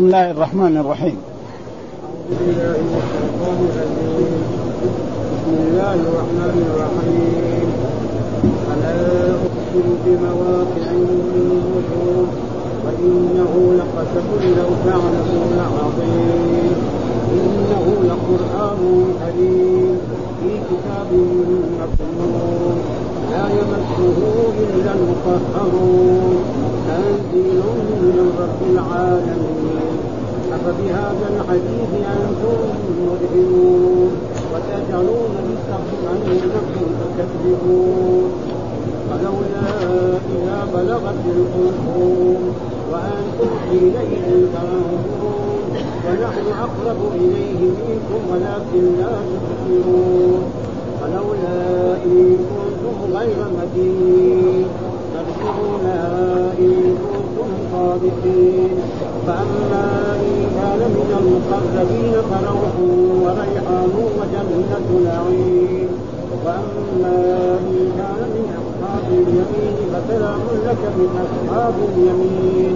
بسم الله الرحمن الرحيم. بسم الله الرحمن الرحيم. فلا أقسم بمواقع النجوم؟ وانه لقسم لو تعلمون عظيم إنه لقرآن كريم في كتاب مكنون. لا يمسه إلا المطهرون. تنزيل من رب العالمين. أفبهذا الحديث أنتم مدهنون وتجعلون رزقكم أنكم تكذبون فلولا إذا بلغت الحلقوم وأنتم حينئذ تنظرون ونحن أقرب إليه منكم ولكن لا تبصرون. فلولا إن كنتم غير مدينين ترجعونها إن كنتم صادقين. فأما إن كان من المقربين فروح وريحان وجنة نعيم وأما إن كان من أصحاب اليمين فسلام لك من أصحاب اليمين.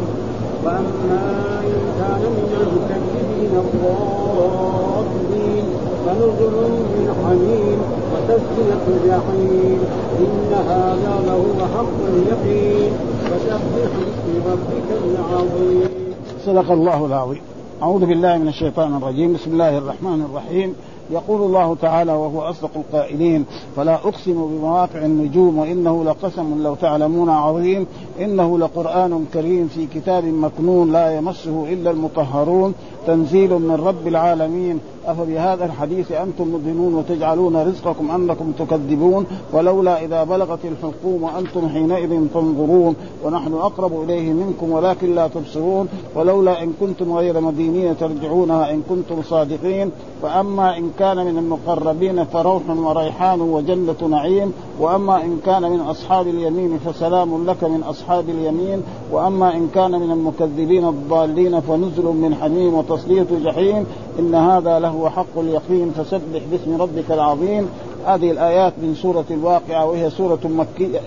وأما إن كان من المكذبين الضالين فنزل من حميم وتسلية الجحيم. إن هذا لهو حق اليقين. فسبح باسم ربك العظيم. صدق الله العظيم. أعوذ بالله من الشيطان الرجيم. بسم الله الرحمن الرحيم. يقول الله تعالى وهو أصدق القائلين فلا أقسم بمواقع النجوم وإنه لقسم لو تعلمون عظيم. إنه لقرآن كريم في كتاب مكنون لا يمسه إلا المطهرون. تنزيل من رب العالمين. أفبهذا الحديث أنتم مدهنون وتجعلون رزقكم أنكم تكذبون؟ ولولا إذا بلغت الحلقوم وأنتم حينئذ تنظرون ونحن أقرب إليه منكم ولكن لا تبصرون. ولولا إن كنتم غير مدينين ترجعونها إن كنتم صادقين. فأما إن كان من المقربين فروح وريحان وجنة نعيم. وأما إن كان من أصحاب اليمين فسلام لك من أصحاب اليمين. وأما إن كان من المكذبين الضالين فنزل من حميم وتصلية جحيم. إن هذا لهو حق اليقين فسبح باسم ربك العظيم. هذه الآيات من سورة الواقعة وهي سورة مكية,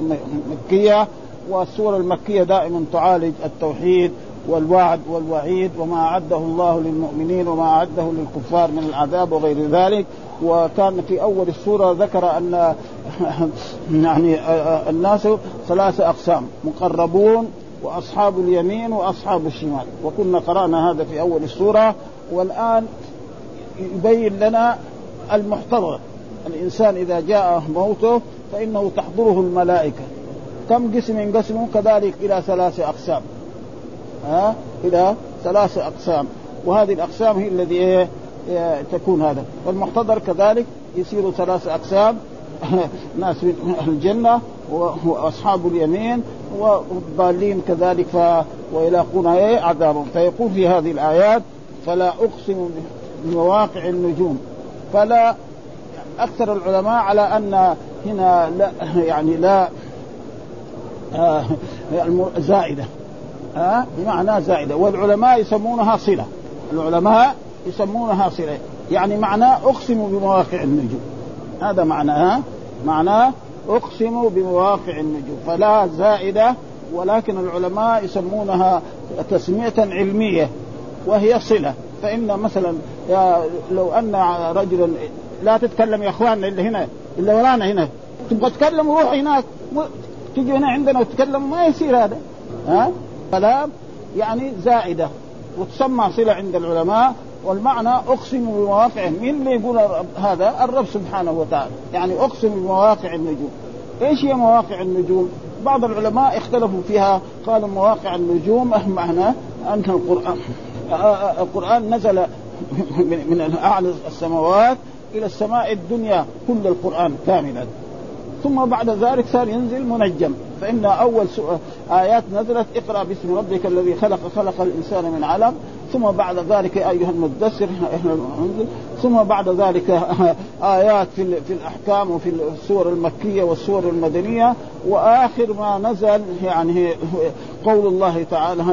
مكية والسورة المكية دائما تعالج التوحيد والوعد والوعيد وما أعده الله للمؤمنين وما أعده للكفار من العذاب وغير ذلك. وكان في أول السورة ذكر أن يعني الناس ثلاثة أقسام مقربون وأصحاب اليمين وأصحاب الشمال. وكنا قرأنا هذا في أول السورة والآن يبين لنا المحتضر. الإنسان إذا جاء موته فإنه تحضره الملائكة. كم قسم ينقسموا كذلك إلى ثلاث أقسام. ها؟ إلى ثلاث أقسام. وهذه الأقسام هي الذي إيه تكون هذا. والمحتضر كذلك يصير ثلاث أقسام. ناس من الجنة وأصحاب اليمين والضالين كذلك ف... ويلاقون إيه؟ عذابهم. فيقول في هذه الآيات فلا أقسم بمواقع النجوم. فلا أكثر العلماء على أن هنا لا يعني لا آه زائدة. آه بمعنى زائدة. والعلماء يسمونها صلة. العلماء يسمونها صلة. يعني معناه أقسم بمواقع النجوم. هذا معناه معناه أقسم بمواقع النجوم. فلا زائدة ولكن العلماء يسمونها تسمية علمية وهي صلة. فإن مثلا لو أن رجلا لا تتكلم يا اخواننا اللي هنا اللي ورانا هنا. تبغى تتكلم روح هناك تجي هنا عندنا وتتكلم ما يصير هذا. ها؟ كلام يعني زائدة. وتسمى صلة عند العلماء والمعنى أقسم بمواقع. مين اللي يقول هذا؟ الرب سبحانه وتعالى. يعني أقسم بمواقع النجوم. إيش هي مواقع النجوم؟ بعض العلماء اختلفوا فيها. قالوا مواقع النجوم معناه أن القرآن. القرآن نزل من أعلى السماوات إلى السماء الدنيا كل القرآن كاملا. ثم بعد ذلك صار ينزل منجم. فإن أول آيات نزلت اقرأ باسم ربك الذي خلق خلق الإنسان من علق ثم بعد ذلك أيها المدثر ثم بعد ذلك آيات في, في الأحكام وفي السور المكية والسور المدنية. وآخر ما نزل يعني قول الله تعالى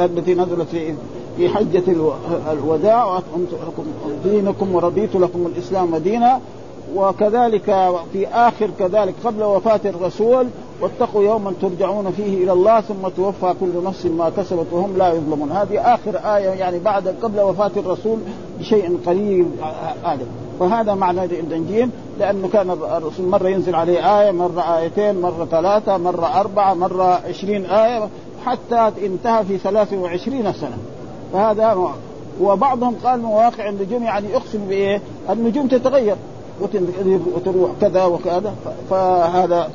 التي نزلت في في حجة الوداع لكم دينكم ورضيت لكم الإسلام دينا. وكذلك في آخر كذلك قبل وفاة الرسول واتقوا يوما ترجعون فيه إلى الله ثم توفى كل نفس ما كسبت وهم لا يظلمون. هذه آخر آية يعني بعد قبل وفاة الرسول بشيء قليل هذا وهذا معنى الإنجيل لأنه كان الرسول مرة ينزل عليه آية مرة آيتين مرة ثلاثة مرة أربعة مرة عشرين آية. حتى انتهى في 23 سنة. فهذا وبعضهم قال مواقع النجوم يعني اقسم بإيه؟ النجوم تتغير. وتروح كذا وكذا فهذا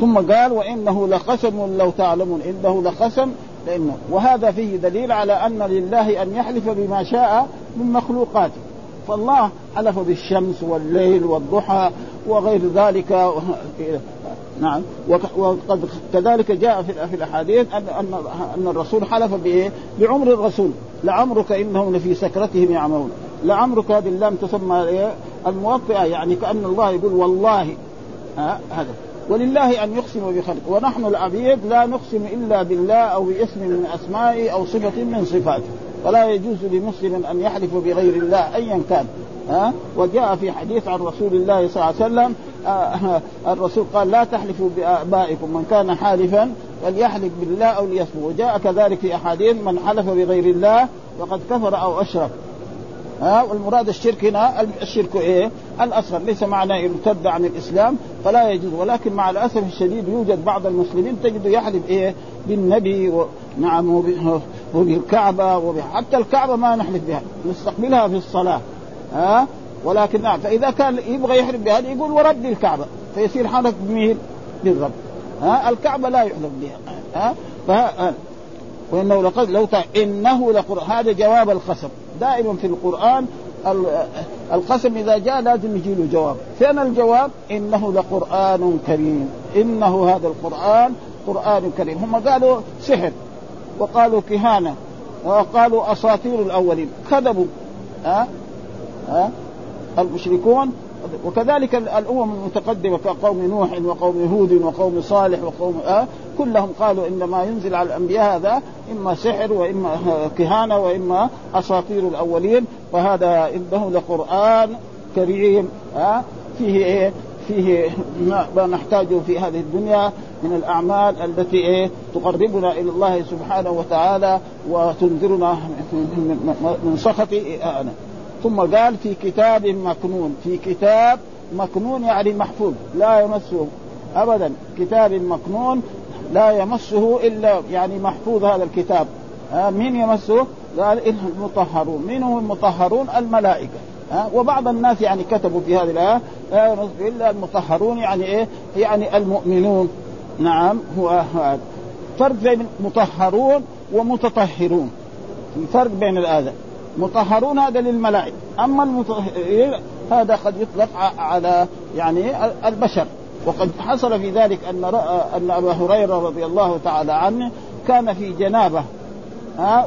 ثم قال وإنه لقسم لو تعلمون. إنه لقسم لإنه. وهذا فيه دليل على أن لله أن يحلف بما شاء من مخلوقاته. فالله حلف بالشمس والليل والضحى وغير ذلك. نعم. وقد كذلك جاء في الأحاديث ان ان أن الرسول حلف بإيه؟ بعمر الرسول. لعمرك إنهم لفي سكرتهم يعملون لعمرك هذه اللام تسمى إيه؟ الموطئة يعني كأن الله يقول والله. ها؟ هذا. ولله أن يقسم بخلقه ونحن العبيد لا نقسم إلا بالله أو باسم من أسمائه أو صفة من صفاته. فلا يجوز لمسلم أن يحلف بغير الله ايا كان. ها؟ وجاء في حديث عن رسول الله صلى الله عليه وسلم الرسول قال لا تحلفوا بآبائكم من كان حالفا فليحلف بالله أو ليصمت. وجاء كذلك في أحاديث من حلف بغير الله فقد كفر أو أشرك. ها والمراد الشرك هنا الشرك إيه؟ الأصغر. ليس معناه ارتد عن الإسلام فلا يجوز. ولكن مع الأسف الشديد يوجد بعض المسلمين تجد يحلف إيه؟ بالنبي و... نعم وبالكعبة حتى الكعبة ما نحلف بها نستقبلها في الصلاة. ها؟ ولكن نعم فإذا كان يبغى يحلف بهذه يقول ورب الكعبة فيصير حلف بمين؟ بالرب ها الكعبة لا يحلف بها. ها فها وإنه لقد لو إنه لقران هذا جواب القسم دائما في القرآن القسم إذا جاء لازم يجي له جواب. فين الجواب؟ إنه لقرآن كريم. إنه هذا القرآن قرآن كريم. هم قالوا سحر وقالوا كهانة وقالوا أساطير الأولين. كذبوا. ها؟ ها؟ المشركون وكذلك الأمم المتقدمة كقوم نوح وقوم هود وقوم صالح وقوم آه كلهم قالوا ان ما ينزل على الأنبياء هذا إما سحر وإما كهانة وإما أساطير الأولين فهذا إنه لقرآن كريم آه فيه إيه؟ فيه ما نحتاجه في هذه الدنيا من الأعمال التي إيه؟ تقربنا إلى الله سبحانه وتعالى وتنذرنا من سخط آه ثم قال في كتاب مكنون في كتاب مكنون يعني محفوظ لا يمسه ابدا. كتاب مكنون لا يمسه إلا يعني محفوظ هذا الكتاب. آه مين يمسه؟ قال المطهرون. من هم المطهرون؟ الملائكة. آه وبعض الناس يعني كتبوا في هذه الآية لا يمسه إلا المطهرون يعني إيه؟ يعني المؤمنون. نعم هو هذا. فرق بين مطهرون ومتطهرون. في فرق بين الاذى مطهرون هذا للملائكة. أما المطهرين هذا قد يطلق على يعني البشر. وقد حصل في ذلك أن أن أبا هريرة رضي الله تعالى عنه كان في جنابة ها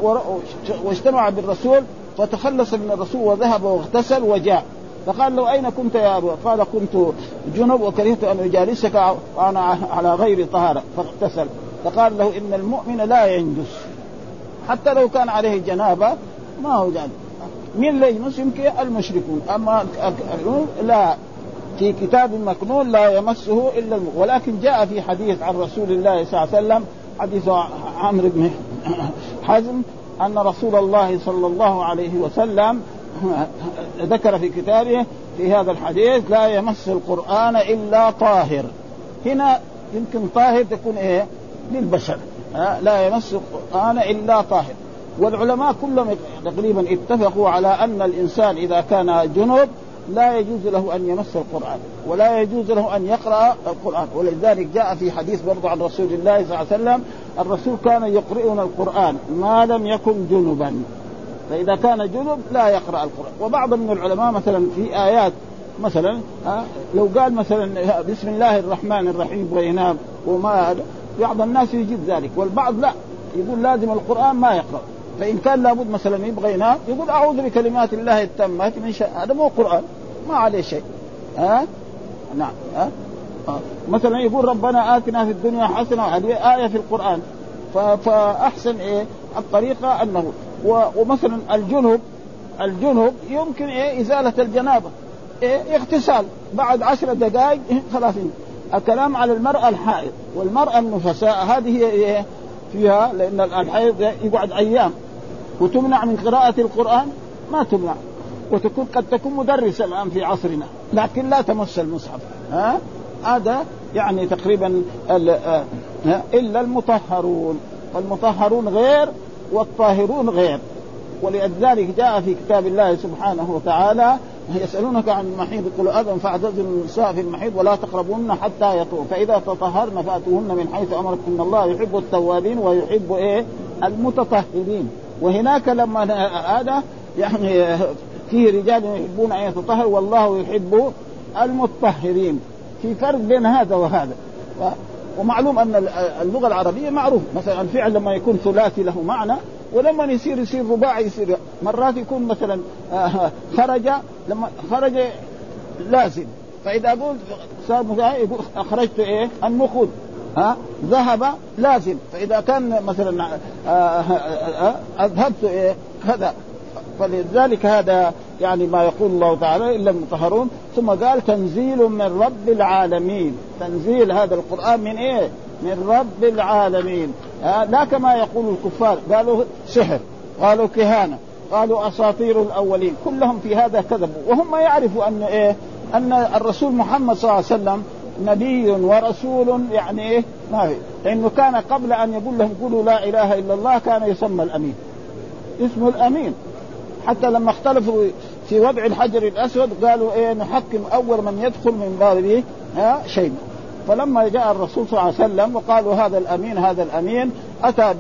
واجتمع بالرسول فتخلص من الرسول وذهب واغتسل وجاء. فقال له أين كنت يا أبو؟ قال كنت جنب وكرهت أن أجالسك وأنا على غير طهارة. فاغتسل. فقال له إن المؤمن لا ينجس. حتى لو كان عليه جنابة ما هو ذلك. من اللي يمكن المشركون. أما لا في كتاب مكنون لا يمسه إلا الم... ولكن جاء في حديث عن رسول الله صلى الله عليه وسلم حديث عمرو بن حزم أن رسول الله صلى الله عليه وسلم ذكر في كتابه في هذا الحديث لا يمس القرآن إلا طاهر. هنا يمكن طاهر تكون إيه؟ للبشر. لا يمس القرآن إلا طاهر. والعلماء كلهم تقريبا اتفقوا على أن الإنسان إذا كان جنوب لا يجوز له أن يمس القرآن ولا يجوز له أن يقرأ القرآن. ولذلك جاء في حديث برضو عن رسول الله صلى الله عليه وسلم الرسول كان يقرئنا القرآن ما لم يكن جنبا. فإذا كان جنب لا يقرأ القرآن. وبعض من العلماء مثلا في آيات مثلا لو قال مثلا بسم الله الرحمن الرحيم ينام وما بعض الناس يجيب ذلك والبعض لا يقول لازم القرآن ما يقرأ. فإن كان لابد مثلا يبغى ينام يقول أعوذ بكلمات الله التامات من شر هذا مو قرآن ما عليه شيء. ها؟ نعم ها؟ أه؟ مثلا يقول ربنا آتنا في الدنيا حسنة هذه آية في القرآن. فاحسن إيه؟ الطريقة أنه ومثلا الجنب الجنب يمكن إيه؟ إزالة الجنابة. إيه؟ اغتسال. بعد عشر دقائق خلاص. الكلام على المرأة الحائض والمرأة النفساء هذه هي إيه؟ فيها لأن الحائض يقعد أيام. وتمنع من قراءة القرآن؟ ما تمنع. وتكون قد تكون مدرسة الآن في عصرنا. لكن لا تمس المصحف. ها؟ هذا يعني تقريبا إلا المطهرون. والمطهرون غير والطاهرون غير. ولذلك جاء في كتاب الله سبحانه وتعالى يسألونك عن المحيض قل أذن فاعتزلوا النساء في المحيض ولا تقربوهن حتى يطهرن فإذا تطهرن فأتوهن من حيث أمركم. الله يحب التوابين ويحب إيه؟ المتطهرين. وهناك لما هذا يعني فيه رجال يحبون أن يتطهروا والله يحب المطهرين في فرق بين هذا وهذا. ومعلوم أن اللغة العربية معروف. مثلا الفعل لما يكون ثلاثي له معنى ولما يصير يصير رباعي يصير مرات يكون مثلا آه، خرج لما خرج لازم. فإذا أقول صار يقول أخرجت إيه؟ النخود ها؟ ذهب لازم. فإذا كان مثلا آه، آه، أذهبت إيه؟ كذا فلذلك هذا يعني ما يقول الله تعالى إلا المطهرون. ثم قال تنزيل من رب العالمين. تنزيل هذا القرآن من إيه؟ من رب العالمين. آه لا كما يقول الكفار قالوا سحر قالوا كهانة قالوا أساطير الأولين. كلهم في هذا كذبوا وهم يعرفوا أن إيه؟ أن الرسول محمد صلى الله عليه وسلم نبي ورسول يعني إيه؟ ما في لأنه كان قبل أن يقول لهم قولوا لا إله إلا الله كان يسمى الأمين. اسمه الأمين. حتى لما اختلفوا في وضع الحجر الأسود قالوا إيه نحكم أول من يدخل من بابه ها شيء. فلما جاء الرسول صلى الله عليه وسلم وقالوا هذا الأمين هذا الأمين أتى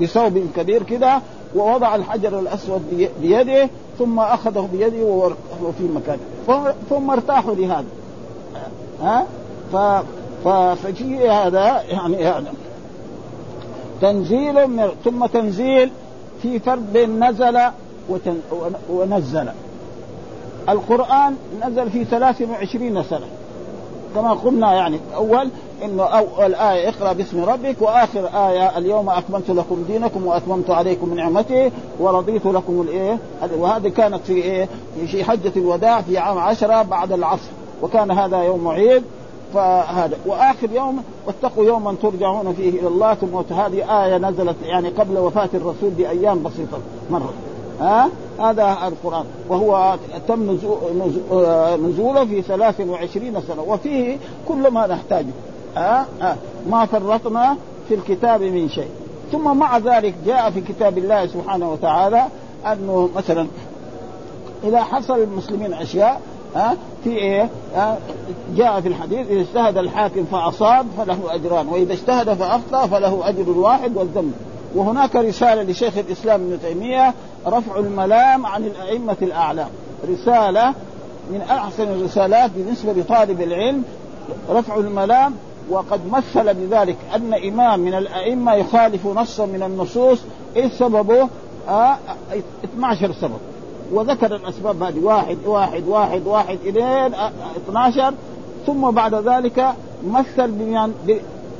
بثوب كبير كده ووضع الحجر الأسود بيده ثم أخذه بيده وفي مكانه ثم ارتاحوا لهذا. ها؟ ف ففي هذا يعني هذا. تنزيل من ثم تنزيل في فرق بين نزل ونزل. القرآن نزل في 23 سنة. كما قلنا يعني أول إنه أول آية اقرأ باسم ربك وآخر آية اليوم أكملت لكم دينكم وأتممت عليكم نعمتي ورضيت لكم الإيه؟ وهذه كانت في إيه؟ في حجة الوداع في عام عشرة بعد العصر وكان هذا يوم عيد فهذا وآخر يوم واتقوا يوما ترجعون فيه إلى الله ثم هذه آية نزلت يعني قبل وفاة الرسول بأيام بسيطة مرة. ها؟ هذا القرآن. وهو تم نزوله في 23 سنة. وفيه كل ما نحتاجه. ها؟ ها. ما فرطنا في الكتاب من شيء. ثم مع ذلك جاء في كتاب الله سبحانه وتعالى أنه مثلا إذا حصل المسلمين أشياء ها في إيه؟ ها جاء في الحديث إذا اجتهد الحاكم فأصاب فله أجران وإذا اجتهد فأخطأ فله أجر واحد والذنب. وهناك رسالة لشيخ الإسلام ابن تيمية رفع الملام عن الأئمة الأعلام. رسالة من أحسن الرسالات بالنسبة لطالب العلم رفع الملام وقد مثل بذلك أن إمام من الأئمة يخالف نصا من النصوص إيه سببه؟ آه 12 سبب. وذكر الأسباب هذه واحد واحد واحد واحد إلين 12 ثم بعد ذلك مثل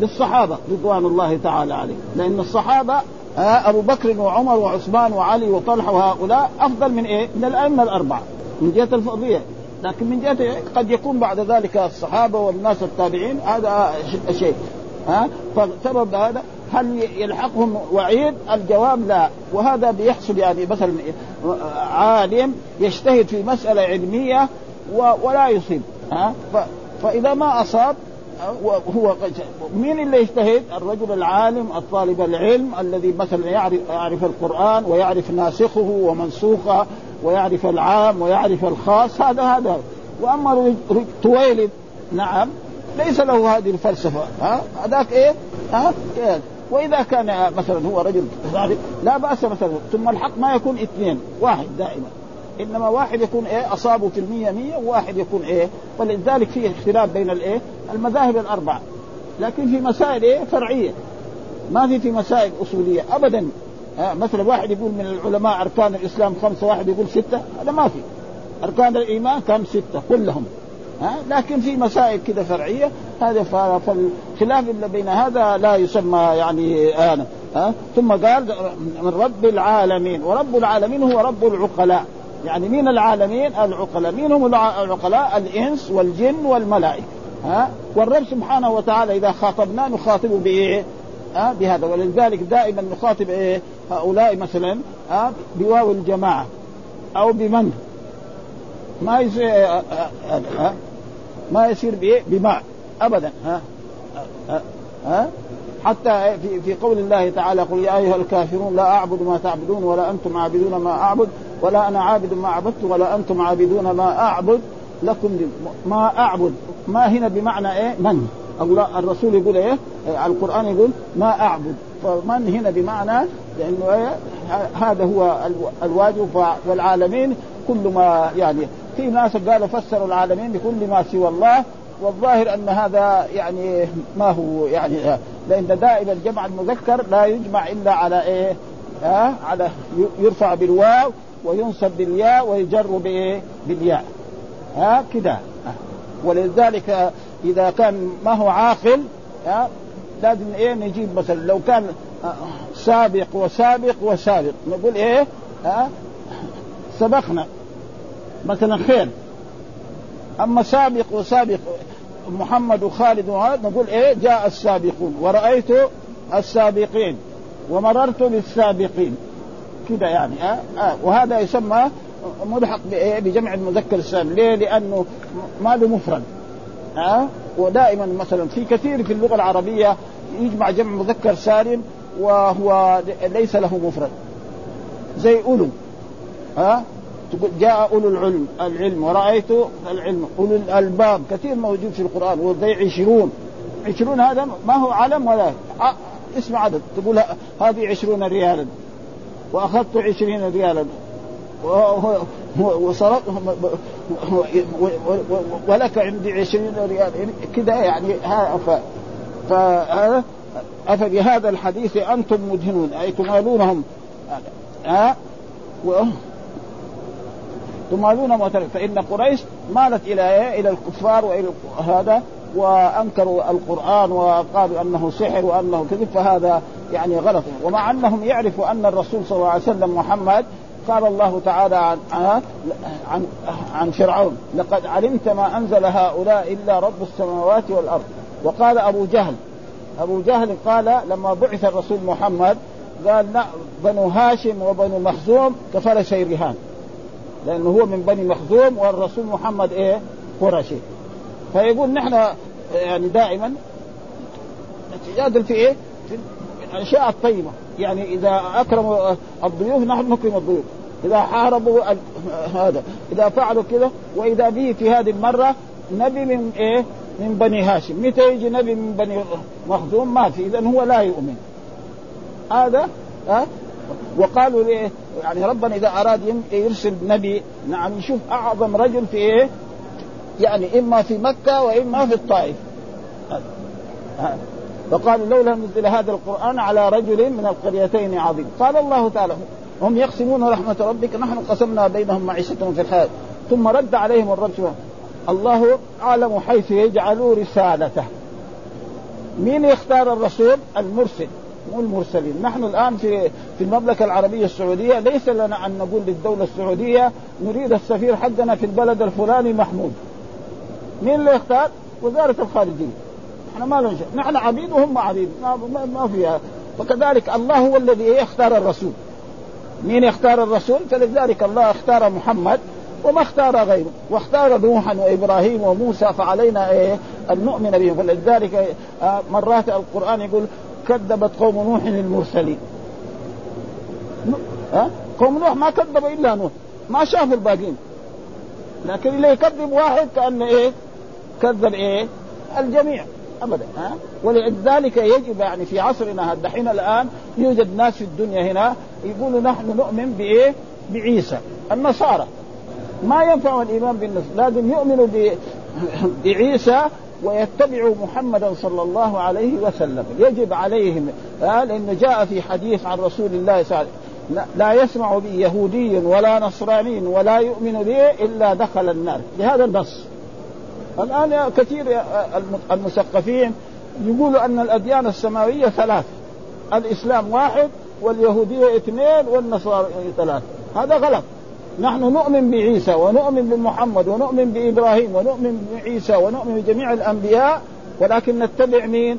بالصحابه رضوان الله تعالى عليهم. لأن الصحابة آه أبو بكر وعمر وعثمان وعلي وطلحة وهؤلاء أفضل من إيه؟ من الأئمة الأربعة. من جهة الفضليه لكن من جهة قد يكون بعد ذلك الصحابة والناس التابعين هذا شيء. ها؟ فسبب هذا هل يلحقهم وعيد؟ الجواب لا. وهذا بيحصل يعني مثلا عالم يجتهد في مسألة علمية ولا يصيب. ها؟ فإذا ما أصاب وهو مين اللي يجتهد؟ الرجل العالم الطالب العلم الذي مثلا يعرف يعرف القرآن ويعرف ناسخه ومنسوخه ويعرف العام ويعرف الخاص هذا هذا. وأما تويلد نعم. ليس له هذه الفلسفة. ها؟ هذاك إيه؟ ها؟ إيه؟ وإذا كان مثلا هو رجل لا بأس مثلا. ثم الحق ما يكون اثنين واحد دائما. إنما واحد يكون إيه؟ أصابه في المية مية وواحد يكون إيه؟ ولذلك في اختلاف بين الإيه؟ المذاهب الأربعة. لكن في مسائل إيه؟ فرعية. ما في في مسائل أصولية. ابدا. آه مثلا واحد يقول من العلماء أركان الإسلام خمسة واحد يقول ستة. هذا ما في. أركان الإيمان كم؟ ستة كلهم. ها لكن في مسائل كده فرعية. هذا فالخلاف اللي بين هذا لا يسمى يعني آه ها ثم قال من رب العالمين. ورب العالمين هو رب العقلاء. يعني مين العالمين؟ العقلاء. مين هم العقلاء؟ الإنس والجن والملائكة. ها؟ والرب سبحانه وتعالى إذا خاطبنا نخاطبه بإيه؟ ها؟ بهذا. ولذلك دائما نخاطب إيه؟ هؤلاء مثلا ها؟ بواو الجماعة. أو بمن؟ ما يصير ما يصير بإيه؟ بما ابدا. ها؟ ها, ها؟ حتى في في قول الله تعالى قل يا أيها الكافرون لا أعبد ما تعبدون ولا أنتم عابدون ما أعبد. ولا أنا عابد ما عبدت ولا أنتم عابدون ما أعبد لكم ما أعبد. ما هنا بمعنى إيه؟ من؟ الرسول يقول إيه؟ القرآن يقول ما أعبد. فمن هنا بمعنى لأنه إيه؟ هذا هو الواجب والعالمين كل ما يعني. في ناس قالوا فسروا العالمين بكل ما سوى الله والظاهر أن هذا يعني ما هو يعني لأن دائما جمع المذكر لا يجمع إلا على إيه؟ ها؟ على يرفع بالواو وينصب بالياء ويجر بإيه؟ بالياء. ها كده. ولذلك إذا كان ما هو عاقل ها لازم إيه؟ نجيب مثلا لو كان سابق وسابق وسابق نقول إيه؟ ها سبقنا. مثلا خير. أما سابق وسابق محمد وخالد وهذا نقول إيه؟ جاء السابقون. ورأيت السابقين. ومررت بالسابقين. كده يعني آه آه وهذا يسمى ملحق بجمع المذكر السالم ليه؟ لأنه ما له مفرد ها آه ودائما مثلا في كثير في اللغة العربية يجمع جمع مذكر سالم وهو ليس له مفرد. زي أولو ها آه تقول جاء أولو العلم العلم ورأيت العلم أولو الألباب كثير موجود في القرآن وزي عشرون. عشرون هذا ما هو علم ولا اسم عدد تقول هذه عشرون ريالا. وأخذت عشرين ريالا. وصرت ولك عندي عشرين ريال. كذا يعني ف أفبهذا الحديث أنتم مدهنون. أي تمالونهم. ها؟ تمالون وترك فإن قريش مالت إلى إيه؟ إلى الكفار وإلى هذا وأنكروا القرآن وقالوا أنه سحر وأنه كذب. فهذا يعني غلط. ومع أنهم يعرفوا أن الرسول صلى الله عليه وسلم محمد قال الله تعالى عن عن عن فرعون لقد علمت ما أنزل هؤلاء إلا رب السماوات والأرض. وقال أبو جهل أبو جهل قال لما بعث الرسول محمد قال لا بنو هاشم وبنو مخزوم كفرسي الرهان لأنه هو من بني مخزوم والرسول محمد إيه؟ قرشي. فيقول نحن يعني دائما نتجادل في إيه؟ الأشياء الطيبة. يعني إذا اكرموا الضيوف نحن نكرم الضيوف. إذا حاربوا هذا. إذا فعلوا كذا وإذا به في هذه المرة نبي من إيه؟ من بني هاشم. متى يجي نبي من بني مخزوم؟ ما في. اذا هو لا يؤمن. هذا ها؟ وقالوا ليه يعني ربنا إذا أراد يرسل نبي نعم يشوف أعظم رجل في إيه؟ يعني إما في مكة وإما في الطائف. فقالوا لولا نزل هذا القرآن على رجل من القريتين عظيم. قال الله تعالى هم يقسمون رحمة ربك نحن قسمنا بينهم معيشتهم في الحياة ثم رد عليهم الرب الله أعلم حيث يجعل رسالته. مين يختار الرسول؟ المرسل. مو المرسلين. نحن الآن في في المملكة العربية السعودية ليس لنا أن نقول للدولة السعودية نريد السفير حقنا في البلد الفلاني محمود. مين اللي يختار؟ وزارة الخارجية. إحنا ما لنا نحن عبيد وهم عبيد. ما, ما, فيها وكذلك الله هو الذي يختار الرسول. مين يختار الرسول؟ فلذلك الله اختار محمد وما اختار غيره. واختار نوحا وإبراهيم وموسى فعلينا إيه؟ أن نؤمن بهم. فلذلك آه، مرات القرآن يقول كذبت قوم نوح المرسلين ها؟ قوم نوح ما كذبوا إلا نوح. ما شافوا الباقين. لكن اللي يكذب واحد كان إيه؟ كذب إيه؟ الجميع. ابدا ها؟ ولذلك يجب يعني في عصرنا دحين الآن يوجد ناس في الدنيا هنا يقولوا نحن نؤمن بإيه؟ بعيسى النصارى. ما ينفع الإيمان بالنصارى لازم يؤمنوا بعيسى ويتبعوا محمدا صلى الله عليه وسلم. يجب عليهم لأنه جاء في حديث عن رسول الله صلى الله عليه وسلم لا يسمع بي يهودي ولا نصراني ولا يؤمن بي إلا دخل النار. بهذا النص الآن كثير المثقفين يقولوا أن الأديان السماوية ثلاث. الإسلام واحد واليهودية اثنين والنصارى ثلاث. هذا غلط. نحن نؤمن بعيسى ونؤمن بمحمد ونؤمن بإبراهيم ونؤمن بعيسى ونؤمن بجميع الأنبياء ولكن نتبع مين؟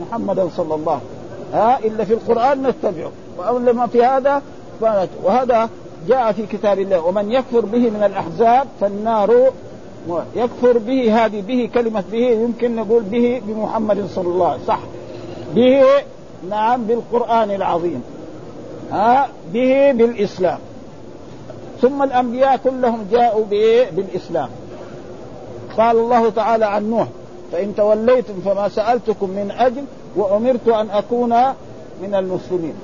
محمدا صلى الله ها إلا في القرآن نتبعه. وأما في هذا وهذا جاء في كتاب الله. ومن يكفر به من الأحزاب فالنار يكفر به هذه به كلمة به يمكن نقول به بمحمد صلى الله عليه وسلم. صح. به نعم بالقرآن العظيم. ها؟ به بالإسلام. ثم الأنبياء كلهم جاءوا بالإسلام. قال الله تعالى عن نوح فإن توليتم فما سألتكم من أجل وأمرت أن أكون من المسلمين.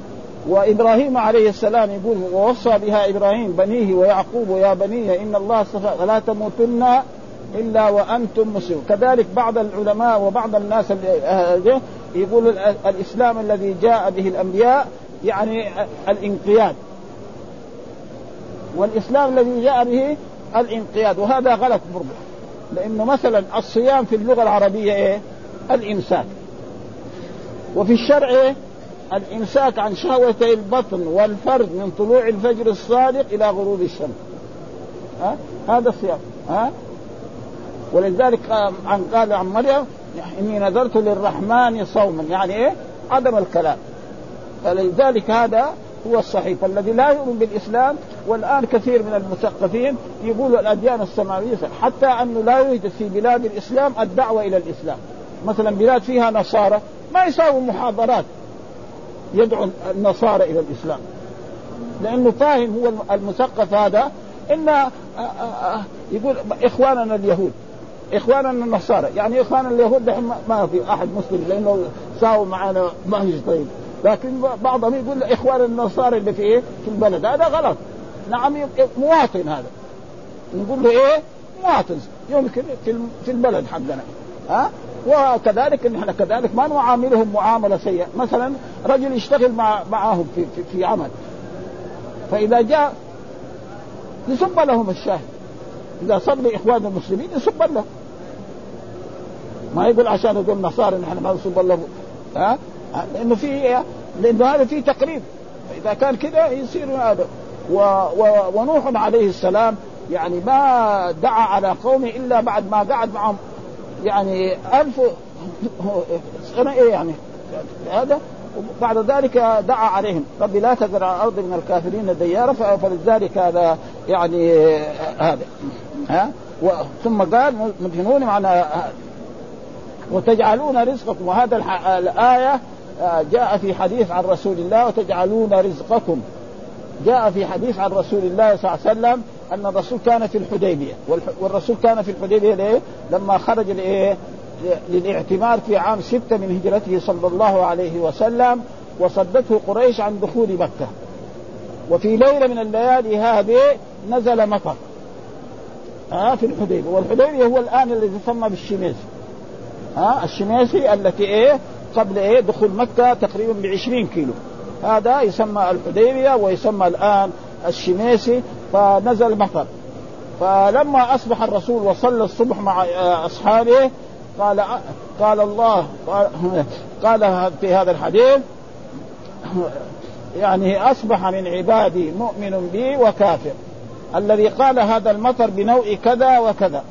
وإبراهيم عليه السلام يقول ووصى بها إبراهيم بنيه ويعقوب يا بني إن الله اصطفى فلا تموتن إلا وأنتم مسلمون كذلك بعض العلماء وبعض الناس يقول الإسلام الذي جاء به الأنبياء يعني الانقياد والإسلام الذي جاء به الانقياد وهذا غلط برضه لأنه مثلا الصيام في اللغة العربية إيه؟ الإمساك وفي الشرع إيه؟ الإمساك عن شهوتي البطن والفرد من طلوع الفجر الصادق إلى غروب الشمس. ها؟ هذا الصيام ها؟ ولذلك عن قال عن مريم إني نذرت للرحمن صوما. يعني إيه؟ عدم الكلام. فلذلك هذا هو الصحيح فالذي لا يؤمن بالإسلام والآن كثير من المثقفين يقولوا الأديان السماوية حتى أنه لا يوجد في بلاد الإسلام الدعوة إلى الإسلام. مثلا بلاد فيها نصارى ما يساووا محاضرات. يدعو النصارى إلى الإسلام. لأنه فاهم هو المثقف هذا. ان آه، آه، آه، يقول إخواننا اليهود. إخواننا النصارى. يعني إخواننا اليهود ما في أحد مسلم لأنه ساووا معنا ما طيب. لكن بعضهم يقول إخوان النصارى اللي في إيه؟ في البلد. هذا غلط. نعم مواطن هذا. نقول له إيه؟ مواطن. يمكن في البلد حقنا. ها؟ وكذلك نحن كذلك ما نعاملهم معاملة سيئة. مثلا رجل يشتغل مع معاهم في, في, في عمل. فإذا جاء يسب لهم الشاهد. إذا صب اخوان المسلمين يسب له ما يقول عشان يقول نصارى نحن ما نسب له ها؟ لأنه في لأنه هذا في تقريب. فإذا كان كذا يصير هذا. و... و... ونوح عليه السلام يعني ما دعا على قومه إلا بعد ما قعد معهم. يعني ألف سنة إيه يعني هذا بعد ذلك دعا عليهم. رب لا تذر على الأرض من الكافرين ديارا فلذلك هذا يعني هذا. ها؟ ثم قال مجنون معنا وتجعلون رزقكم. وهذا الآية جاء في حديث عن رسول الله وتجعلون رزقكم. جاء في حديث عن رسول الله صلى الله عليه وسلم أن الرسول كان في الحديبية. والرسول كان في الحديبية ليه؟ لما خرج لإيه؟ للاعتمار في عام ستة من هجرته صلى الله عليه وسلم وصدته قريش عن دخول مكة. وفي ليلة من الليالي هذه نزل مطر. آه في الحديبية. والحديبية هو الآن الذي يسمى بالشميسي. آه الشميسي التي إيه؟ قبل إيه؟ دخول مكة تقريبا ب 20 كيلو. هذا يسمى الحديبية ويسمى الآن الشميسي. فنزل مطر. فلما أصبح الرسول وصلى الصبح مع أصحابه قال قال الله قال في هذا الحديث يعني أصبح من عبادي مؤمن بي وكافر. الذي قال هذا المطر بنوع كذا وكذا.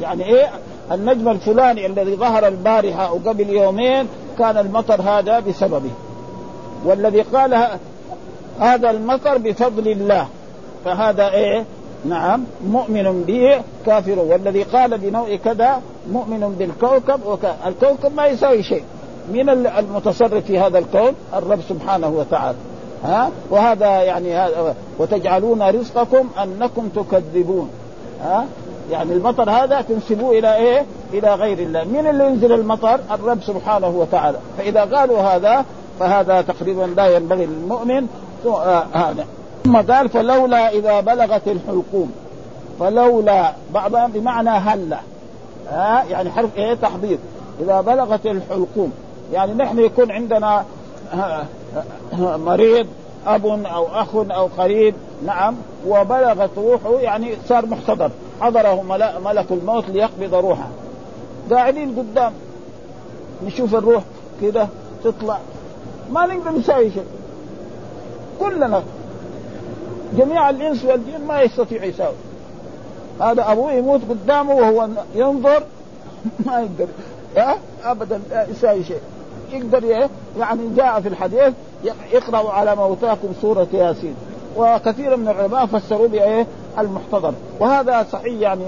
يعني إيه؟ النجم الفلاني الذي ظهر البارحة أو قبل يومين كان المطر هذا بسببه. والذي قال هذا المطر بفضل الله. فهذا إيه؟ نعم مؤمن به كافر. والذي قال بنوع كذا مؤمن بالكوكب الكوكب ما يساوي شيء. من المتصرف في هذا الكون الرب سبحانه وتعالى. ها؟ وهذا يعني هذا وتجعلون رزقكم أنكم تكذبون. ها؟ يعني المطر هذا تنسبوه إلى إيه؟ إلى غير الله، من اللي ينزل المطر؟ الرب سبحانه وتعالى، فإذا قالوا هذا فهذا تقريبا لا ينبغي للمؤمن آه، هذا. ثم قال فلولا إذا بلغت الحلقوم. فلولا بعضها بمعنى هلا ها؟ يعني حرف إيه؟ تحضير. إذا بلغت الحلقوم. يعني نحن يكون عندنا مريض أب أو أخ أو قريب. نعم. وبلغت روحه يعني صار محتضر. حضره ملك الموت ليقبض روحه. قاعدين قدام. نشوف الروح كده تطلع. ما نقدر نسوي شيء. كلنا جميع الإنس والجن ما يستطيع يساوي. هذا أبوه يموت قدامه وهو ينظر ما يقدر أه؟ ابدا يساوي شيء. يقدر يعني جاء في الحديث اقرأوا على موتاكم سورة ياسين. وكثير من العلماء فسروا بإيه؟ المحتضر وهذا صحيح يعني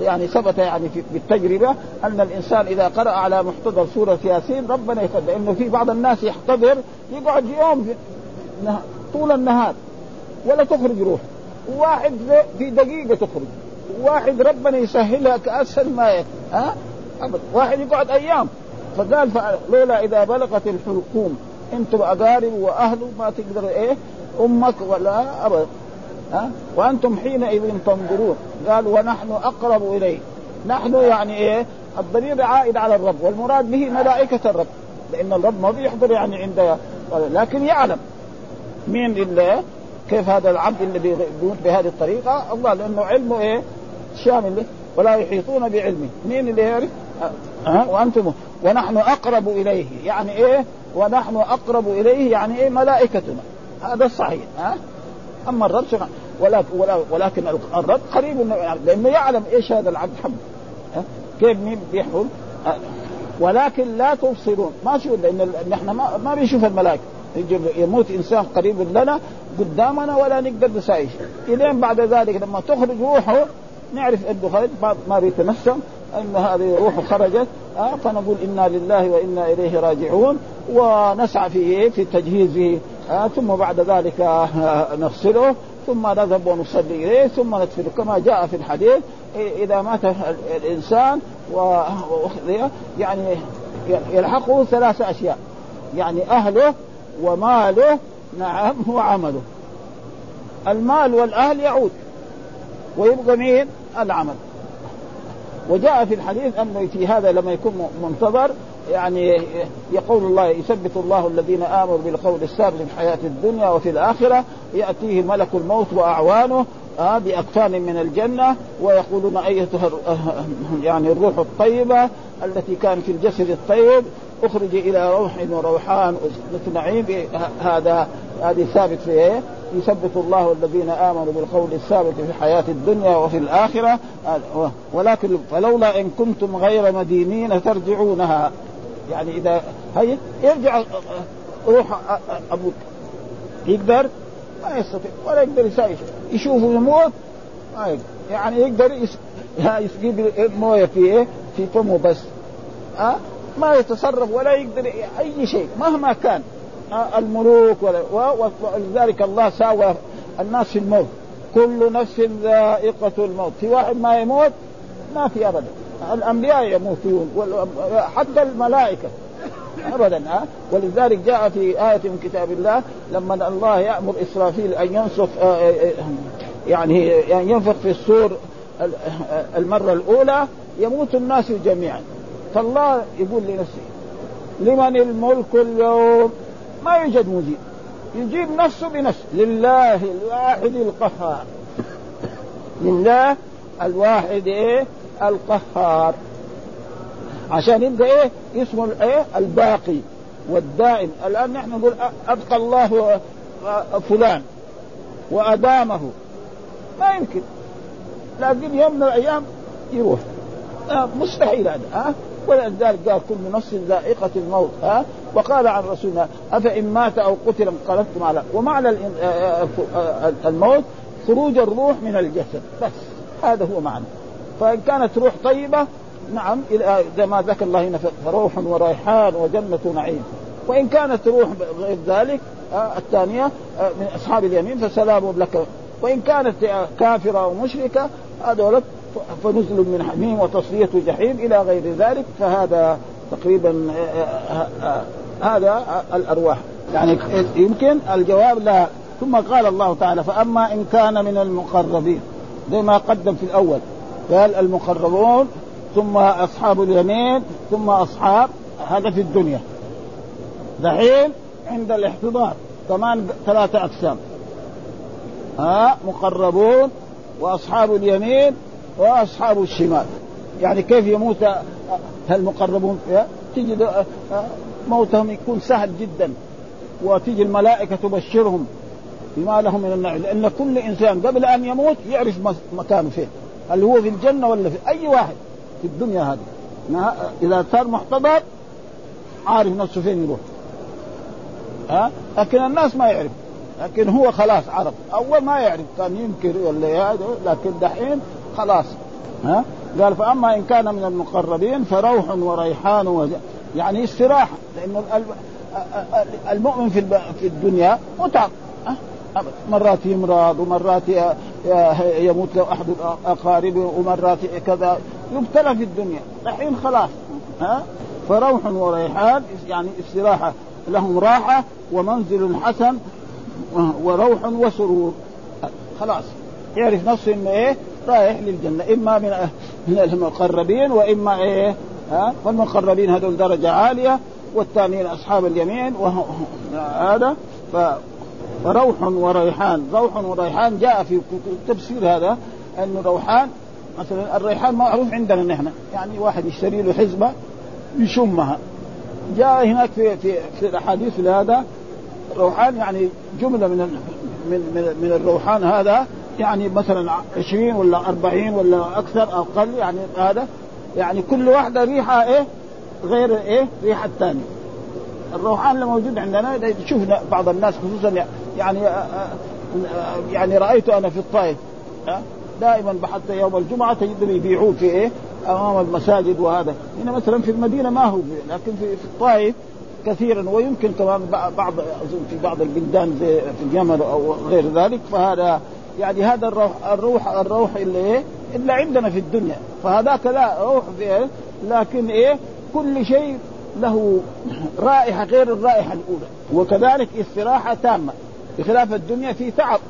يعني ثبت يعني في بالتجربه أن الإنسان إذا قرأ على محتضر سورة ياسين ربنا يقدر لأنه في بعض الناس يحتضر يقعد يوم طول النهار. ولا تخرج روح واحد في دقيقة تخرج. واحد ربنا يسهلها كأسهل ما ها؟ ابدا واحد يقعد أيام. فقال لولا إذا بلغت الحلقوم أنتم أقارب وأهل ما تقدر إيه؟ أمك ولا ابدا ها؟ وأنتم حينئذ تنظرون. قال ونحن أقرب اليه نحن يعني إيه؟ الضمير عائد على الرب. والمراد به ملائكة الرب. لأن الرب ما بيحضر يعني عند لكن يعلم. مين اللي كيف هذا العبد الذي بيموت بهذه الطريقة؟ الله لأنه علمه إيه؟ شامل ولا يحيطون بعلمه. مين اللي يعرف؟ ها أه؟ وأنتم. ونحن أقرب إليه. يعني إيه؟ ونحن أقرب إليه يعني إيه؟ ملائكتنا. هذا الصحيح. ها أما الرب سبحانه ولكن, ولكن الرب قريب لأنه يعلم إيش هذا العبد حب. كيف مين بيحمل ولكن لا تبصرون. ما شو لأن نحن ما, ما بنشوف الملائكة. يموت إنسان قريب لنا قدامنا ولا نقدر نسايش إلين بعد ذلك لما تخرج روحه نعرف أنه خرج ما بيتنسم أن هذه روحه خرجت آه فنقول إنا لله وإنا إليه راجعون ونسعى في في تجهيزه آه ثم بعد ذلك آه نغسله ثم نذهب ونصلي إليه ثم ندفنه كما جاء في الحديث إذا مات الإنسان و يعني يلحقه ثلاث أشياء. يعني أهله وماله نعم وعمله المال والأهل يعود ويبقى مين؟ العمل وجاء في الحديث انه في هذا لما يكون منتظر يعني يقول الله يثبت الله الذين آمنوا بالقول الثابت في الحياة الدنيا وفي الآخرة يأتيه ملك الموت وأعوانه آه باكفان من الجنة ويقولون أيتها يعني الروح الطيبة التي كان في الجسد الطيب. أخرج إلى روح وروحان. نعيم هذا هذه ثابت في إيه؟ يثبت الله الذين آمنوا بالقول الثابت في الحياة الدنيا وفي الآخرة. ولكن فلولا إن كنتم غير مدينين ترجعونها يعني إذا هي يرجع روح أبوك. يقدر ما يستطيع ولا يقدر يساوي يشوفه يموت ما يقدر. يعني يقدر يسقي موية في إيه؟ في فمه بس. أه؟ ما يتصرف ولا يقدر أي شيء مهما كان. أه؟ الملوك ولا ولذلك الله ساوى الناس في الموت. كل نفس ذائقة الموت. في واحد ما يموت ما في ابدا. الأنبياء يموتون حتى الملائكة. ابدا ها؟ ولذلك جاء في آية من كتاب الله لما الله يأمر إسرافيل أن ينصف يعني يعني ينفخ في السور المرة الأولى يموت الناس جميعا. فالله يقول لنفسه لمن الملك اليوم؟ ما يوجد مجيب. يجيب نفسه بنفسه. لله الواحد القهار. لله الواحد إيه؟ القهار. عشان يبقى إيه؟ اسمه الايه الباقي والدائم. الآن نحن نقول أبقى الله فلان وأدامه. ما يمكن. لكن يوم من الأيام يروح. آه مستحيل هذا ها؟ آه ولذلك قال كل نفس ذائقة الموت ها؟ آه وقال عن رسولنا أفإن مات أو قتل انقلبتم على ومعنى الموت خروج الروح من الجسد. بس هذا هو معنى. فإن كانت روح طيبة نعم زي ما ذكر الله هنا فروح وريحان وجنة نعيم وإن كانت روح غير ذلك الثانية من أصحاب اليمين فسلام لك. وإن كانت كافرة أو مشركة هذول فنزل من حميم وتصفية جحيم إلى غير ذلك. فهذا تقريبا هذا الأرواح. يعني يمكن الجواب لا. ثم قال الله تعالى فأما إن كان من المقربين زي ما قدم في الأول قال المقربون ثم أصحاب اليمين ثم أصحاب هذا في الدنيا. دحين عند الاحتضار كمان ثلاثة أقسام. ها مقربون وأصحاب اليمين وأصحاب الشمال. يعني كيف يموت المقربون تجد موتهم يكون سهل جدا. وتيجي الملائكة تبشرهم بما له من النعيم لأن كل إنسان قبل أن يموت يعرف مكانه فين. هل هو في الجنة ولا في أي واحد. في الدنيا هذه. إذا صار محتضر عارف نفسه فين يروح. ها؟ لكن الناس ما يعرف. لكن هو خلاص عرف. أول ما يعرف كان ينكر ولا لكن دحين خلاص. ها؟ قال فأما إن كان من المقربين فروح وريحان وج... يعني استراحة. لأنه المؤمن في في الدنيا متعب. مرات يمرض ومرات يموت له أحد اقاربه ومرات كذا. يبتلى في الدنيا. الحين خلاص ها؟ فروح وريحان يعني استراحة. لهم راحة ومنزل حسن وروح وسرور. خلاص. يعرف نفسه إنه إيه؟ رايح للجنة. إما من من المقربين وإما إيه؟ ها؟ فالمقربين هذول درجة عالية والثانيين أصحاب اليمين وهذا ف فروح وريحان. روح وريحان جاء في التفسير هذا انه روحان مثلا الريحان معروف عندنا نحن. يعني واحد يشتري له حزبة يشمها. جاء هناك في في في الأحاديث هذا روحان يعني جملة من من من, من الروحان هذا يعني مثلا 20 ولا 40 ولا أكثر أو أقل يعني هذا. يعني كل واحدة ريحة إيه؟ غير إيه؟ ريحة الثانية. الروحان اللي موجود عندنا شفنا بعض الناس خصوصا يعني آه، آه، يعني رأيت أنا في الطائف دائما حتى يوم الجمعة تجدهم يبيعوه في إيه؟ أمام المساجد وهذا. هنا مثلا في المدينة ما هو لكن في, الطائف كثيرا ويمكن كمان بعض في بعض البلدان زي في اليمن أو غير ذلك. فهذا يعني هذا الروح الروح الروح اللي إيه؟ الا عندنا في الدنيا. فهذاك لا روح؟ لكن إيه؟ كل شيء له رائحة غير الرائحة الأولى. وكذلك استراحة تامة. بخلاف الدنيا في تعب.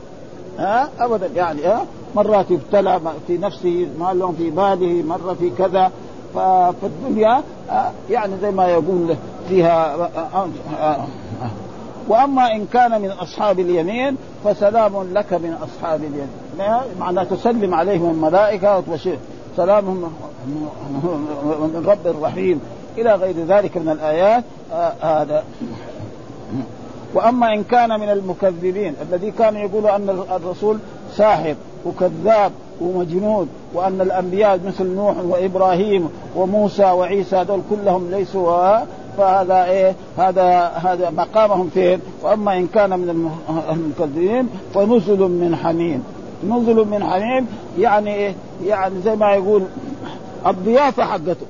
ها؟ ابدا يعني ها؟ مرات يبتلى في نفسه ما لهم في باله مرة في كذا. فالدنيا يعني زي ما يقول فيها وأما إن كان من أصحاب اليمين فسلام لك من أصحاب اليمين. معناه تسلم عليهم الملائكة وتبشر. سلام من رب رحيم إلى غير ذلك من الآيات هذا. وأما إن كان من المكذبين الذي كان يقول أن الرسول ساحر وكذاب ومجنون وأن الأنبياء مثل نوح وإبراهيم وموسى وعيسى دول كلهم ليسوا فهذا إيه؟ هذا هذا مقامهم فين؟ وأما إن كان من المكذبين فنزل من حميم. نزل من حميم يعني إيه؟ يعني زي ما يقول الضيافة حقته.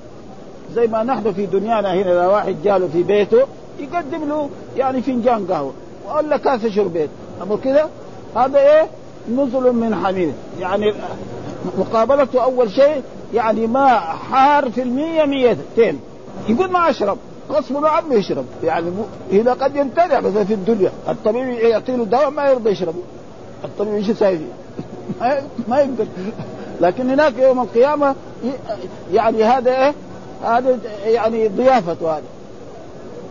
زي ما نحن في دنيانا هنا إذا واحد جاله في بيته يقدم له يعني فنجان قهوة ولا كاسه شربيت اما كذا هذا إيه؟ نزل من حميم. يعني مقابلته أول شيء يعني ماء حار في المية ميتين. يقول ما أشرب. غصب عنه يشرب. يعني هنا قد يمتنع بس في الدنيا. الطبيب يعطي له دواء ما يرضى يشربه الطبيب إيش يسوي ما يقدر. لكن هناك يوم القيامة يعني هذا إيه؟ هذا يعني ضيافته هذا.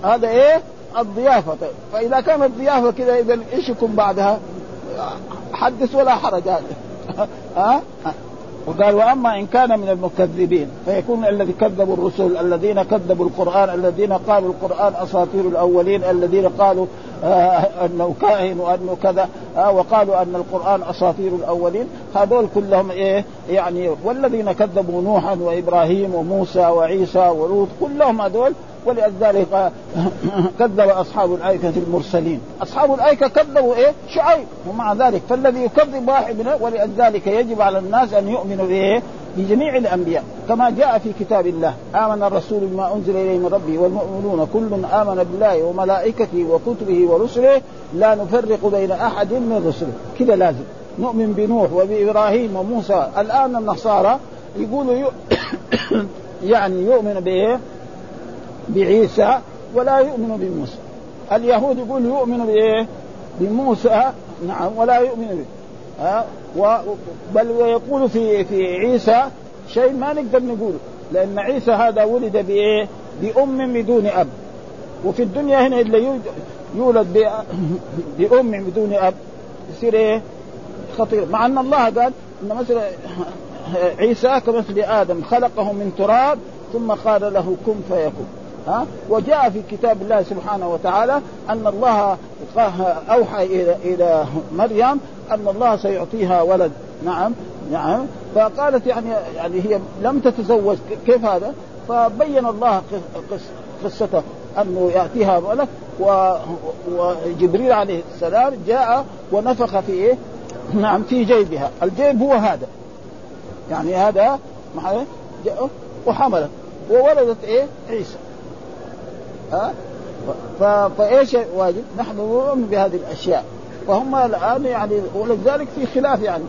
هذا إيه؟ الضيافة. طيب فإذا كانت الضيافة كذا إذا إيش يكون بعدها؟ حدث ولا حرج هذا ها؟ وقال وأما إن كان من المكذبين فيكون الذي كذبوا الرسل الذين كذبوا القرآن الذين قالوا القرآن أساطير الأولين الذين قالوا آه أنه كاهن وأنه كذا آه وقالوا أن القرآن أساطير الأولين. هذول كلهم إيه؟ يعني والذين كذبوا نوحا وإبراهيم وموسى وعيسى ولوط كلهم هذول ولذلك كذب أصحاب الأيكة المرسلين، أصحاب الأيكة كذبوا إيه؟ شعيب ومع ذلك فالذي يكذب واحد منه ولذلك يجب على الناس أن يؤمنوا بإيه؟ بجميع الأنبياء كما جاء في كتاب الله آمن الرسول بما أنزل إليه من ربه والمؤمنون كل آمن بالله وملائكته وكتبه ورسله لا نفرق بين أحد من رسله كذا لازم نؤمن بنوح وبإبراهيم وموسى الآن النصارى يقولوا يعني يؤمن بإيه؟ بعيسى ولا يؤمن بموسى. اليهود يقول يؤمن بإيه؟ بموسى. نعم ولا يؤمن به. ها؟ و بل ويقول في في عيسى شيء ما نقدر نقوله لأن عيسى هذا ولد بإيه؟ بأم بدون أب. وفي الدنيا هنا اللي يولد بأم بدون أب يصير إيه؟ خطير. مع أن الله قال إن مثل عيسى كمثل آدم خلقه من تراب ثم قال له كن فيكون. ها؟ وجاء في كتاب الله سبحانه وتعالى أن الله أوحى إلى إلى مريم أن الله سيعطيها ولد. نعم. نعم. فقالت يعني يعني هي لم تتزوج. كيف هذا؟ فبين الله قصته أنه يأتيها ولد وجبريل عليه السلام جاء ونفخ في إيه؟ نعم في جيبها، الجيب هو هذا. يعني هذا وحملت وولدت إيه؟ عيسى. ها؟ فإيش واجب؟ نحن نؤمن بهذه الأشياء. وهم الآن يعني ولذلك في خلاف يعني.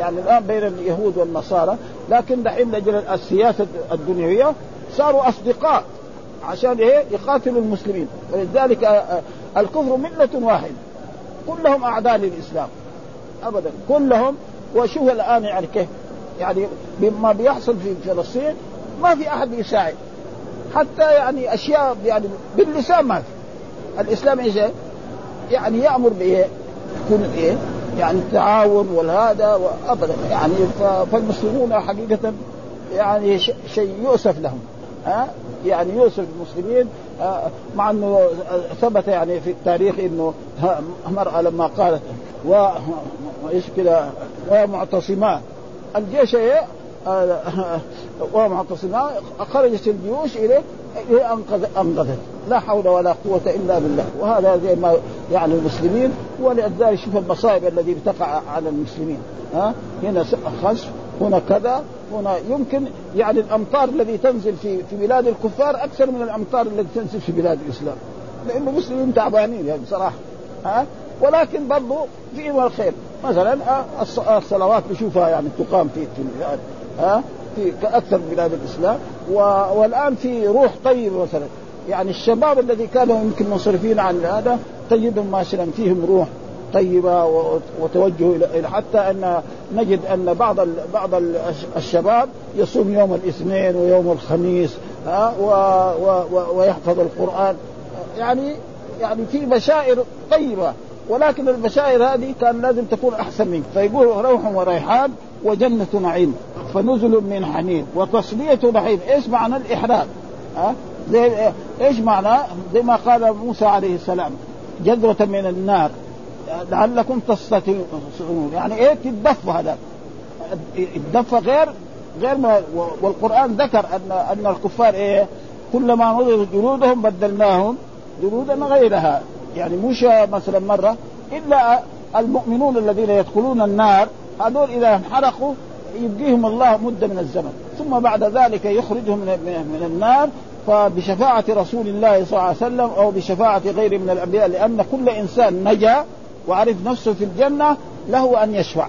يعني الآن بين اليهود والنصارى لكن دحين لاجل السياسة الدنيوية صاروا أصدقاء عشان إيه؟ يقاتلوا المسلمين. ولذلك الكفر ملة واحدة. كلهم أعداء للإسلام. ابدا. كلهم. وشوف الآن يعني كيف. يعني بما بيحصل في فلسطين ما في أحد يساعد. حتى يعني أشياء يعني باللسان ما في. الإسلام إيش يعني يأمر بإيه؟ كل إيه؟ يعني التعاون والهذا وأبدا. يعني فالمسلمون حقيقة يعني شيء يؤسف لهم. ها؟ يعني يوصف المسلمين مع إنه ثبت يعني في التاريخ إنه المراه لما قالت و إيش كذا ومعتصما الجيش إيه؟ ومعتصما خرجت الجيوش إليه انقذ أنقذت. لا حول ولا قوة إلا بالله. وهذا زي ما يعني المسلمين ولذلك شوف المصائب الذي بتقع على المسلمين. ها؟ هنا خسف هنا كذا هنا يمكن يعني الأمطار الذي تنزل في في بلاد الكفار أكثر من الأمطار التي تنزل في بلاد الإسلام. لأنه المسلمين تعبانين يعني بصراحة. ها؟ ولكن برضو فيهم الخير. مثلا الصلوات نشوفها يعني تقام في في ها؟ في أكثر بلاد الإسلام. والآن في روح طيبه مثلا. يعني الشباب الذي كانوا يمكن منصرفين عن هذا تجدهم مثلا فيهم روح طيبة وتوجه إلى حتى أن نجد أن بعض بعض الشباب يصوم يوم الاثنين ويوم الخميس ها؟ ويحفظ القرآن. يعني يعني في بشائر طيبة. ولكن البشائر هذه كان لازم تكون أحسن منك. فيقول روح وريحان وجنة نعيم. فنزل من حنين. وتصلية نعيم. إيش معنى الاحراق ها؟ إيش معنى؟ زي ما قال موسى عليه السلام. جذرة من النار. لعلكم تستطيعون. يعني إيه تدفوا هذا؟ الدف غير غير ما والقرآن ذكر ان أن الكفار إيه؟ كلما نضجت جلودهم بدلناهم جلودا غيرها. يعني مش مثلا مرة إلا المؤمنون الذين يدخلون النار هذول إذا انحرقوا يبقيهم الله مدة من الزمن. ثم بعد ذلك يخرجهم من النار فبشفاعة رسول الله صلى الله عليه وسلم أو بشفاعة غيره من الأنبياء لأن كل إنسان نجا وعرف نفسه في الجنة له أن يشفع.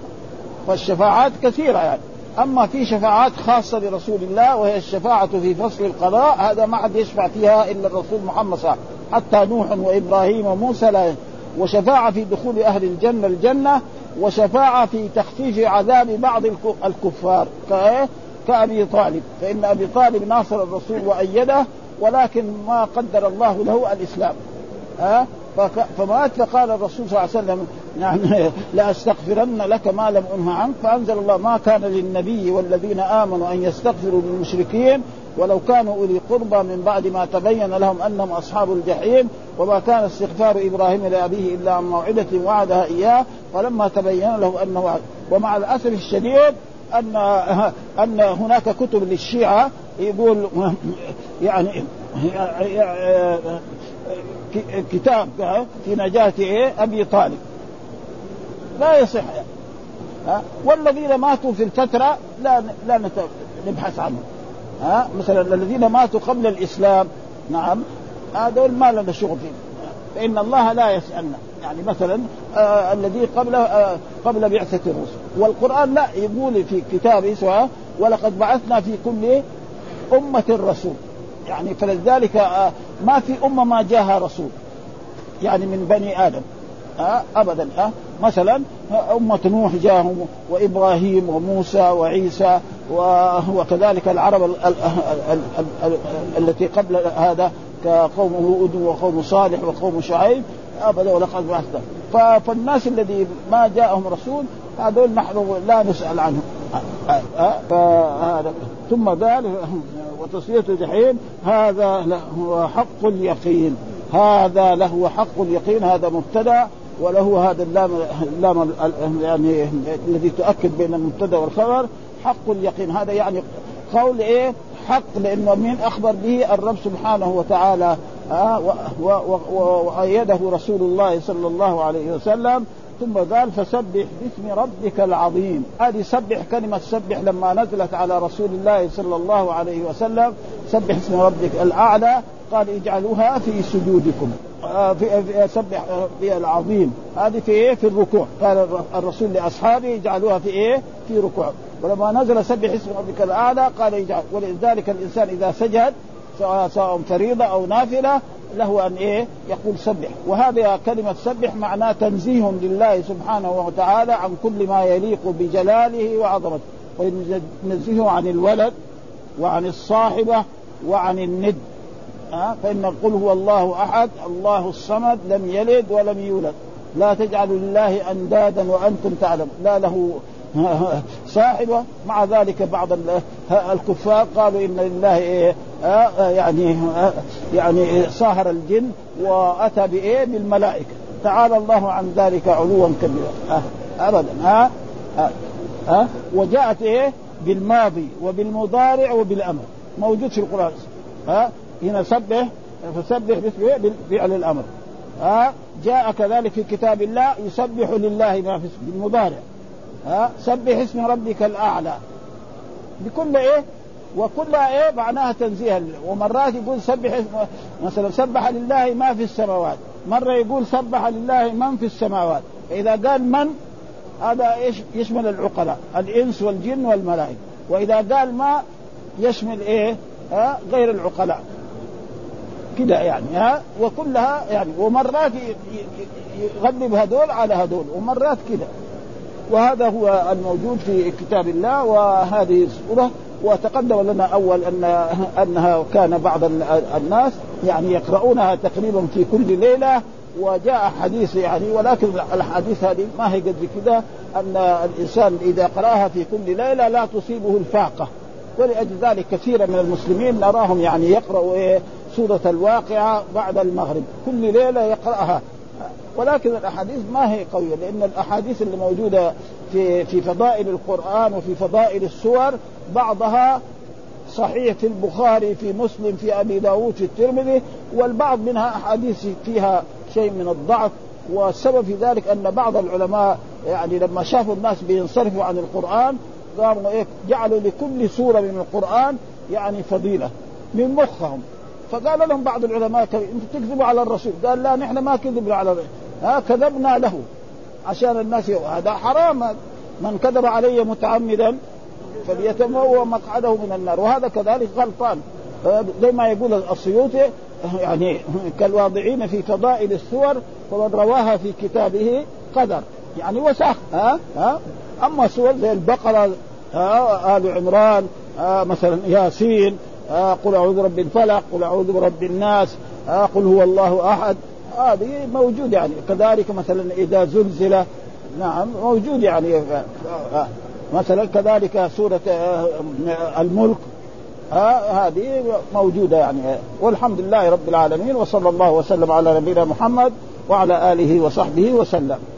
فالشفاعات كثيرة يعني. أما في شفاعات خاصة لرسول الله وهي الشفاعة في فصل القضاء هذا ما حد يشفع فيها إلا الرسول محمد صلى الله عليه وسلم. حتى نوح وإبراهيم وموسى لا وشفاعة في دخول أهل الجنة الجنة وشفاعة في تخفيف عذاب بعض الكفار. كأبي طالب. فإن أبي طالب ناصر الرسول وأيده ولكن ما قدر الله له الإسلام. ها؟ فمات فقال الرسول صلى الله عليه وسلم يعني لأستغفرن لك ما لم أنه عنك فأنزل الله ما كان للنبي والذين آمنوا أن يستغفروا للمشركين ولو كانوا أولي قربى من بعد ما تبين لهم أنهم أصحاب الجحيم وما كان استغفار إبراهيم لأبيه إلا عن موعدة وعدها إياه فلما تبين له أنه ومع الأسف الشديد أن أن هناك كتب للشيعة يقول يعني كتاب في نجاة إيه؟ أبي طالب. لا يصح. والذين ماتوا في الفترة لا لا نبحث عنهم. ها؟ مثلا الذين ماتوا قبل الإسلام نعم هذول ما لنا شغل فيهم. فإن الله لا يسألنا. يعني مثلا آه الذي قبل آه قبل بعثة الرسل. والقرآن لا يقول في كتابه سواء ولقد بعثنا في كل أمة رسول. يعني فلذلك آه ما في أمة ما جاها رسول. يعني من بني آدم. آه أبدا آه مثلا أمة نوح جاهم وإبراهيم وموسى وعيسى وكذلك العرب التي قبل هذا كقوم هود وقوم صالح وقوم شعيب. ابدا ولقد بعثنا فالناس الذي ما جاءهم رسول هذول نحن لا نسأل عنهم. فهذا ثم قال وتصليه الجحيم هذا هو حق اليقين. هذا له حق اليقين هذا مبتدأ. وله هذا اللام اللام يعني الذي تؤكد بين المبتدأ والخبر حق اليقين. هذا يعني قول إيه؟ حق لأنه من أخبر به الرب سبحانه وتعالى آه وأيده رسول الله صلى الله عليه وسلم. ثم قال فسبح باسم ربك العظيم. هذه سبح كلمة سبح لما نزلت على رسول الله صلى الله عليه وسلم. سبح اسم ربك الأعلى. قال اجعلوها في سجودكم. في, في سبح في العظيم. هذه في إيه؟ في الركوع. قال الرسول لأصحابه اجعلوها في إيه؟ في ركوع. ولما نزل سبح اسم ربك الأعلى قال اجعل ولذلك الإنسان إذا سجد سواء فريضة أو نافلة له أن إيه؟ يقول سبح. وهذا كلمة سبح معناه تنزيه لله سبحانه وتعالى عن كل ما يليق بجلاله وعظمته. وينزهه عن الولد وعن الصاحبة وعن الند. أه؟ فإن قل هو الله أحد الله الصمد لم يلد ولم يولد. لا تجعلوا لله أندادا وأنتم تعلمون. لا له صاحبة مع ذلك بعض الكفار قالوا إن لله إيه؟ يعني يعني صاهر الجن وأتى بإيه؟ بالملائكة. تعالى الله عن ذلك علوا كبيرا. أبدا. ها؟ ها؟ وجاءت إيه؟ بالماضي وبالمضارع وبالأمر. موجود في القرآن. ها؟ هنا سبح فسبح بفعل الأمر. ها؟ جاء كذلك في كتاب الله يسبح لله ما في بالمضارع. ها؟ سبح اسم ربك الأعلى. بكل إيه؟ وكلها إيه؟ معناها تنزيها ومرات يقول سبح مثلا سبح لله ما في السماوات. مرة يقول سبح لله من في السماوات. فاذا قال من؟ هذا إيش؟ يشمل العقلاء الإنس والجن والملائكة. وإذا قال ما؟ يشمل إيه؟ ها؟ غير العقلاء. كده يعني ها؟ وكلها يعني ومرات يغلب هذول على هذول ومرات كده. وهذا هو الموجود في كتاب الله وهذه السوره وتقدم لنا أول ان أنها كان بعض الناس يعني يقرؤونها تقريبا في كل ليلة وجاء حديث يعني ولكن الحديث هذه ما هي قد كده أن الإنسان إذا قرأها في كل ليلة لا تصيبه الفاقة. ولأجل ذلك كثيرا من المسلمين نراهم يعني يقرأوا إيه؟ سورة الواقعة بعد المغرب. كل ليلة يقرأها. ولكن الأحاديث ما هي قوية لأن الأحاديث اللي موجودة في في فضائل القرآن وفي فضائل السور بعضها صحيح في البخاري في مسلم في أبي داود في الترمذي والبعض منها أحاديث فيها شيء من الضعف. والسبب في ذلك أن بعض العلماء يعني لما شافوا الناس بينصرفوا عن القرآن قاموا إيه؟ جعلوا لكل سورة من القرآن يعني فضيلة من مخهم. فقال لهم بعض العلماء أنتم تكذبوا على الرسول؟ قال لا نحن ما كذبنا على الرسول. ها كذبنا له. عشان الناس هذا حرام. من كذب علي متعمدا فليتبوأ مقعده من النار. وهذا كذلك غلطان. زي ما يقول السيوطي يعني كالواضعين في فضائل السور فمن رواها في كتابه قدر. يعني وسخ. ها ها. أما سور زي البقرة ها آل عمران ها مثلا ياسين آه قل أعوذ برب الفلق قل أعوذ برب الناس آه قل هو الله أحد. هذه آه موجود يعني. كذلك مثلا إذا زلزل نعم موجود يعني. آه آه مثلا كذلك سورة آه الملك آه هذه موجودة يعني. والحمد لله رب العالمين وصلى الله وسلم على نبينا محمد وعلى آله وصحبه وسلم.